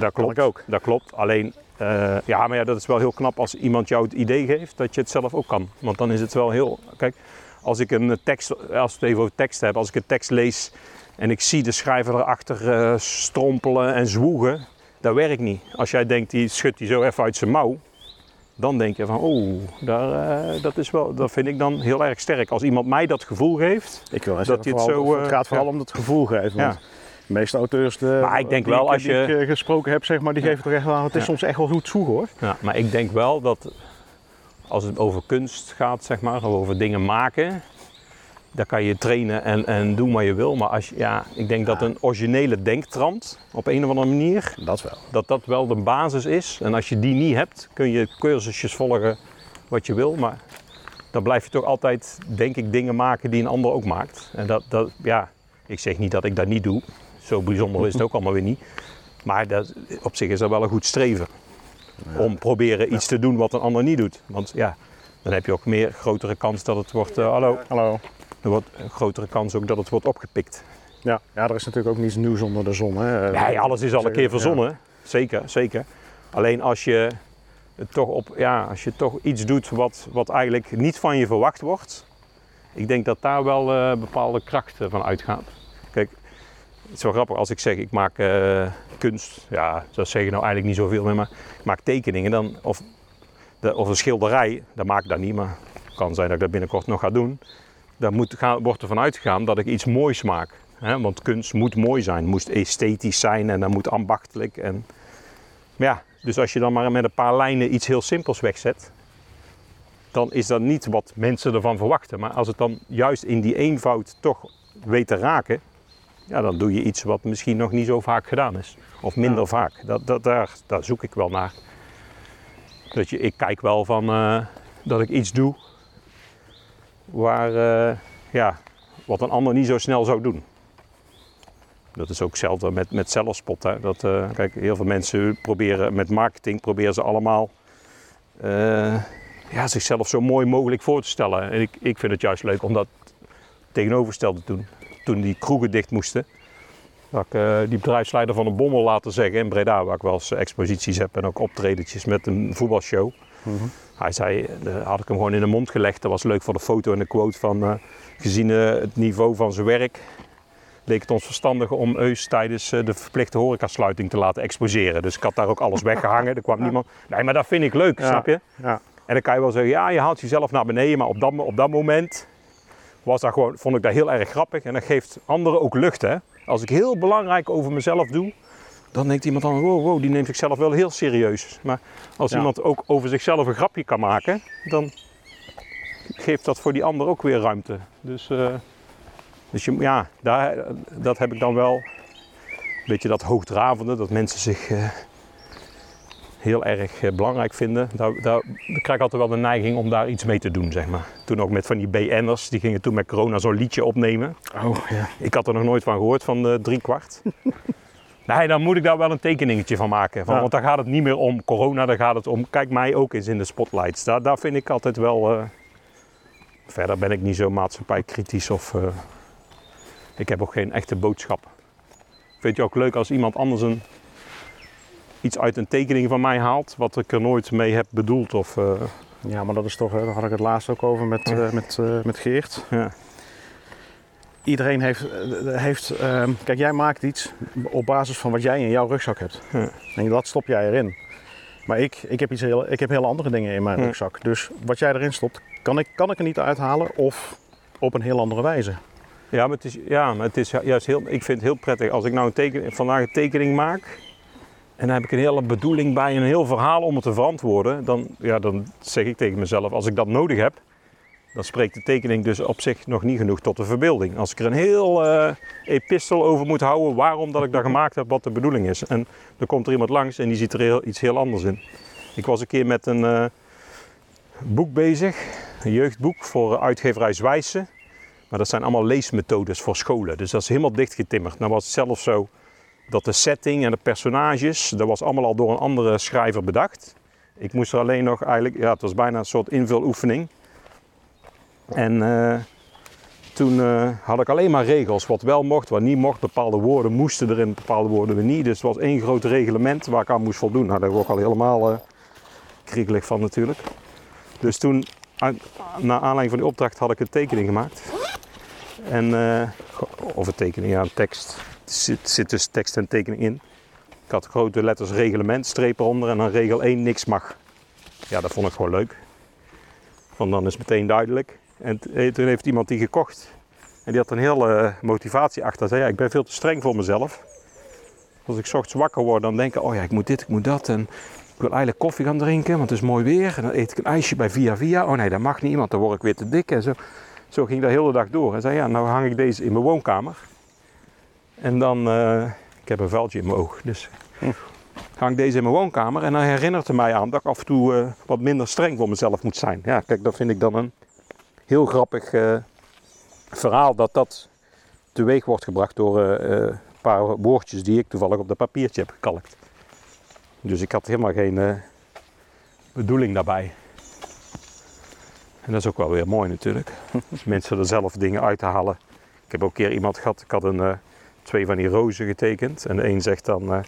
dat klopt. ook. Dat klopt. Alleen, eh, ja, maar ja, dat is wel heel knap als iemand jou het idee geeft dat je het zelf ook kan. Want dan is het wel heel. Kijk, als ik een tekst, als we het even over tekst hebben, als ik een tekst lees en ik zie de schrijver erachter eh, strompelen en zwoegen, dat werkt niet. Als jij denkt, die schudt die zo even uit zijn mouw, dan denk je van, oeh, daar, eh, dat, is wel, dat vind ik dan heel erg sterk. Als iemand mij dat gevoel geeft, ik wil dat het vooral- zo, het eh, gaat vooral ja. om het gevoel geven. Want de meeste auteurs de, Maar ik denk die wel als die je- ik eh, gesproken heb, zeg maar, die geven toch echt wel aan, het is soms echt wel goed zoeken hoor. Ja, maar ik denk wel dat als het over kunst gaat, zeg maar, of over dingen maken, dan kan je trainen en, en doen wat je wil. Maar als, ja, ik denk dat een originele denktrand op een of andere manier, Dat wel. dat dat wel de basis is. En als je die niet hebt, kun je cursusjes volgen wat je wil. Maar dan blijf je toch altijd, denk ik, dingen maken die een ander ook maakt. En dat, dat ja, ik zeg niet dat ik dat niet doe. Zo bijzonder is het ook allemaal weer niet. Maar dat, op zich is dat wel een goed streven. Om proberen iets te doen wat een ander niet doet. Want ja, dan heb je ook meer grotere kans dat het wordt, eh, hallo, Hallo. Er wordt een grotere kans ook dat het wordt opgepikt. Ja, ja, er is natuurlijk ook niets nieuws onder de zon. Hè. Nee, alles is al een keer Ja. verzonnen. Zeker, zeker. Alleen als je toch op, ja, als je toch iets doet wat, wat eigenlijk niet van je verwacht wordt. Ik denk dat daar wel eh, bepaalde krachten van uitgaan. Kijk, het is wel grappig als ik zeg ik maak eh, kunst. Ja, dat zeg je nou eigenlijk niet zoveel meer, maar ik maak tekeningen dan, of, de, of een schilderij. Dat maak ik dan niet, maar het kan zijn dat ik dat binnenkort nog ga doen. Daar moet, gaan, wordt ervan uitgegaan dat ik iets moois maak. Hè? Want kunst moet mooi zijn, moest esthetisch zijn en dat moet ambachtelijk. En, ja, dus als je dan maar met een paar lijnen iets heel simpels wegzet, dan is dat niet wat mensen ervan verwachten. Maar als het dan juist in die eenvoud toch weet te raken, ja, dan doe je iets wat misschien nog niet zo vaak gedaan is. Of minder Ja. vaak. Dat, dat, daar, daar zoek ik wel naar. Dat je, ik kijk wel van eh, dat ik iets doe waar, eh, ja, wat een ander niet zo snel zou doen. Dat is ook hetzelfde met, met zelfspot. Hè. Dat, eh, kijk, heel veel mensen proberen met marketing proberen ze allemaal eh, ja, zichzelf zo mooi mogelijk voor te stellen. En ik, ik vind het juist leuk om dat tegenovergestelde te doen. Toen die kroegen dicht moesten, had ik die bedrijfsleider van een bommel laten zeggen in Breda, waar ik wel eens exposities heb en ook optredetjes met een voetbalshow. Hij zei, eh, had ik hem gewoon in de mond gelegd. Dat was leuk voor de foto en de quote van, eh, gezien eh, het niveau van zijn werk, leek het ons verstandig om Eus tijdens de verplichte horecasluiting te laten exposeren. Dus ik had daar ook alles weggehangen. Er kwam niemand. Nee, maar dat vind ik leuk, Ja. snap je? Ja. En dan kan je wel zeggen, ja, je haalt jezelf naar beneden, maar op dat, op dat moment was dat gewoon, vond ik dat heel erg grappig. En dat geeft anderen ook lucht, hè. Als ik heel belangrijk over mezelf doe, dan denkt iemand dan, wow, wow, die neemt zichzelf wel heel serieus. Maar als Ja. iemand ook over zichzelf een grapje kan maken, dan geeft dat voor die ander ook weer ruimte. Dus, eh, dus je, ja, daar, dat heb ik dan wel. Een beetje dat hoogdravende, dat mensen zich eh, heel erg eh, belangrijk vinden. Daar, daar, daar krijg ik altijd wel de neiging om daar iets mee te doen, zeg maar. Toen ook met van die BN'ers, die gingen toen met corona zo'n liedje opnemen. Oh, ja. Ik had er nog nooit van gehoord, van de drie kwart. nee, dan moet ik daar wel een tekeningetje van maken. Van, Ja. Want dan gaat het niet meer om corona, dan gaat het om, kijk mij ook eens in de spotlights. Daar, daar vind ik altijd wel, eh, verder ben ik niet zo maatschappijkritisch of, eh, ik heb ook geen echte boodschap. Ik vind het ook leuk als iemand anders een, iets uit een tekening van mij haalt, wat ik er nooit mee heb bedoeld. Of, eh, ja, maar dat is toch, daar had ik het laatst ook over met, met, met Geert. ja. Iedereen heeft, eh, heeft ehm, kijk jij maakt iets op basis van wat jij in jouw rugzak hebt. Ja. En dat stop jij erin. Maar ik, ik, heb iets heel, ik heb hele andere dingen in mijn Ja. rugzak. Dus wat jij erin stopt, kan ik, kan ik er niet uithalen of op een heel andere wijze. Ja, maar het is, ja, maar het is juist heel, ik vind het heel prettig als ik nou een teken, vandaag een tekening maak en dan heb ik een hele bedoeling bij, een heel verhaal om het te verantwoorden, dan, ja, dan zeg ik tegen mezelf, als ik dat nodig heb, dan spreekt de tekening dus op zich nog niet genoeg tot de verbeelding. Als ik er een heel eh, epistel over moet houden waarom dat ik dat gemaakt heb, wat de bedoeling is. En dan komt er iemand langs en die ziet er iets heel anders in. Ik was een keer met een eh, boek bezig, een jeugdboek voor uitgeverij Zwijsen. Maar dat zijn allemaal leesmethodes voor scholen. Dus dat is helemaal dichtgetimmerd. Nou was het zelfs zo dat de setting en de personages, dat was allemaal al door een andere schrijver bedacht. Ik moest er alleen nog eigenlijk, ja het was bijna een soort invuloefening. En eh, toen eh, had ik alleen maar regels, wat wel mocht, wat niet mocht. Bepaalde woorden moesten erin, bepaalde woorden weer niet. Dus het was één groot reglement waar ik aan moest voldoen. Nou, daar word ik al helemaal eh kriegelig van natuurlijk. Dus toen, naar aanleiding van die opdracht, had ik een tekening gemaakt. En, of een tekening, ja, een tekst. Het zit, zit dus tekst en tekening in. Ik had grote letters reglement, streep eronder en dan regel 1, niks mag. Ja, dat vond ik gewoon leuk. Want dan is meteen duidelijk. En eh, toen heeft iemand die gekocht. En die had een hele eh, motivatie achter. Zei, ja, ik ben veel te streng voor mezelf. Als ik 's ochtends wakker word, dan denk ik, oh ja, ik moet dit, ik moet dat. En ik wil eigenlijk koffie gaan drinken, want het is mooi weer. En dan eet ik een ijsje bij Via Via. Oh nee, dat mag niet, want dan word ik weer te dik. En zo, zo ging dat de hele dag door. En zei, ja, nou hang ik deze in mijn woonkamer. En dan, eh, ik heb een vuiltje in mijn oog, dus hang ik deze in mijn woonkamer. En dan herinnert het mij aan dat ik af en toe wat minder streng voor mezelf moet zijn. Ja, kijk, dat vind ik dan een heel grappig eh, verhaal dat dat teweeg wordt gebracht door eh, eh, een paar woordjes die ik toevallig op dat papiertje heb gekalkt. Dus ik had helemaal geen bedoeling daarbij. En dat is ook wel weer mooi natuurlijk. Als mensen er zelf dingen uit te halen. Ik heb ook een keer iemand gehad, ik had een, twee van die rozen getekend. En de een zegt dan,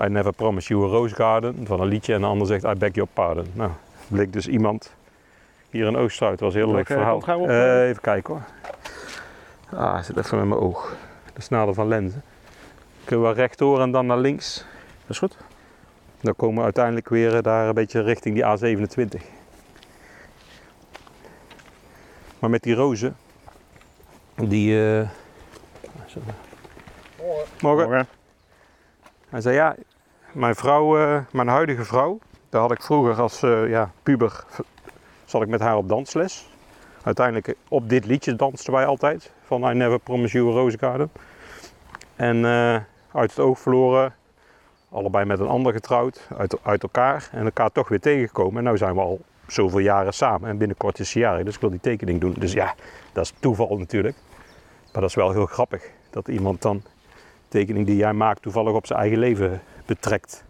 I never promise you a rose garden, van een liedje. En de ander zegt, I beg your pardon. Nou, bleek dus iemand hier in Oosterhout, was een heel leuk verhaal. op? Eh, even kijken hoor. Ah, hij zit even met mijn oog. De snade van lenzen. Kunnen we rechtdoor en dan naar links. Dat is goed. Dan komen we uiteindelijk weer eh, daar een beetje richting die A27. Maar met die rozen, die... eh, Morgen. Morgen. Hij zei ja, mijn vrouw, mijn huidige vrouw, daar had ik vroeger als ja, puber, zat ik met haar op dansles. Uiteindelijk eh, op dit liedje dansten wij altijd, van I Never Promise You a Rose Garden. En eh, uit het oog verloren, allebei met een ander getrouwd, uit, uit elkaar en elkaar toch weer tegengekomen. En nu zijn we al zoveel jaren samen en binnenkort is ze jarig, dus ik wil die tekening doen. Dus ja, dat is toeval natuurlijk. Maar dat is wel heel grappig, dat iemand dan tekening die jij maakt toevallig op zijn eigen leven betrekt.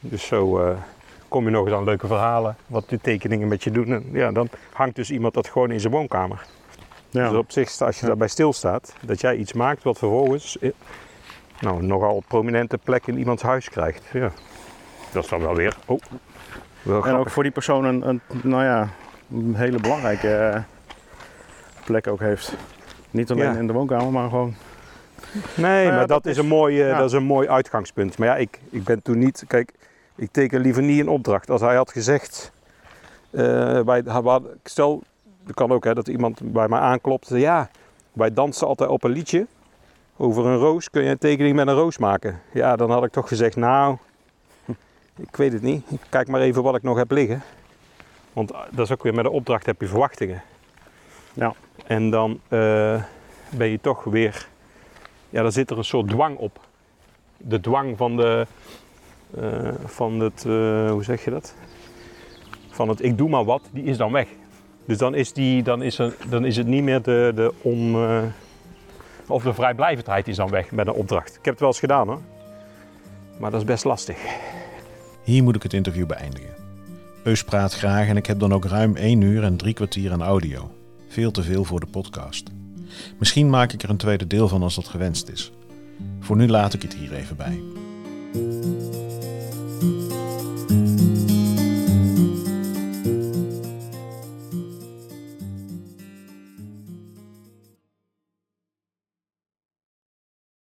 Dus zo eh, kom je nog eens aan leuke verhalen, wat die tekeningen met je doen. En ja, dan hangt dus iemand dat gewoon in zijn woonkamer. Ja. Dus op zich, als je daarbij stilstaat, dat jij iets maakt wat vervolgens eh, nou, nogal prominente plek in iemands huis krijgt. Ja. Dat is dan wel weer. Oh, wel En ook voor die persoon een, een, nou ja, een hele belangrijke eh, plek ook heeft. Niet alleen Ja. in de woonkamer, maar gewoon. Nee, ja, maar dat, dat is, is- een mooi, eh, ja. dat is een mooi uitgangspunt. Maar ja, ik, ik ben toen niet. Kijk, ik teken liever niet een opdracht. Als hij had gezegd. hadden- stel, het kan ook hè, dat iemand bij mij aanklopt. Ja, wij dansen altijd op een liedje. Over een roos. Kun je een tekening met een roos maken? Ja, dan had ik toch gezegd. Nou, ik weet het niet. Ik kijk maar even wat ik nog heb liggen. Want eh, dat is ook weer met een opdracht heb je verwachtingen. Ja. En dan eh, ben je toch weer ja, dan zit er een soort dwang op. De dwang van de, eh, van het, eh, hoe zeg je dat? Van het ik doe maar wat, die is dan weg. Dus dan is, die, dan is, dan is het niet meer de, de on, eh, of de vrijblijvendheid is dan weg met een opdracht. Ik heb het wel eens gedaan hoor. Maar dat is best lastig. Hier moet ik het interview beëindigen. Eus praat graag en ik heb dan ook ruim 1 uur en drie kwartier aan audio. Veel te veel voor de podcast. Misschien maak ik er een tweede deel van als dat gewenst is. Voor nu laat ik het hier even bij.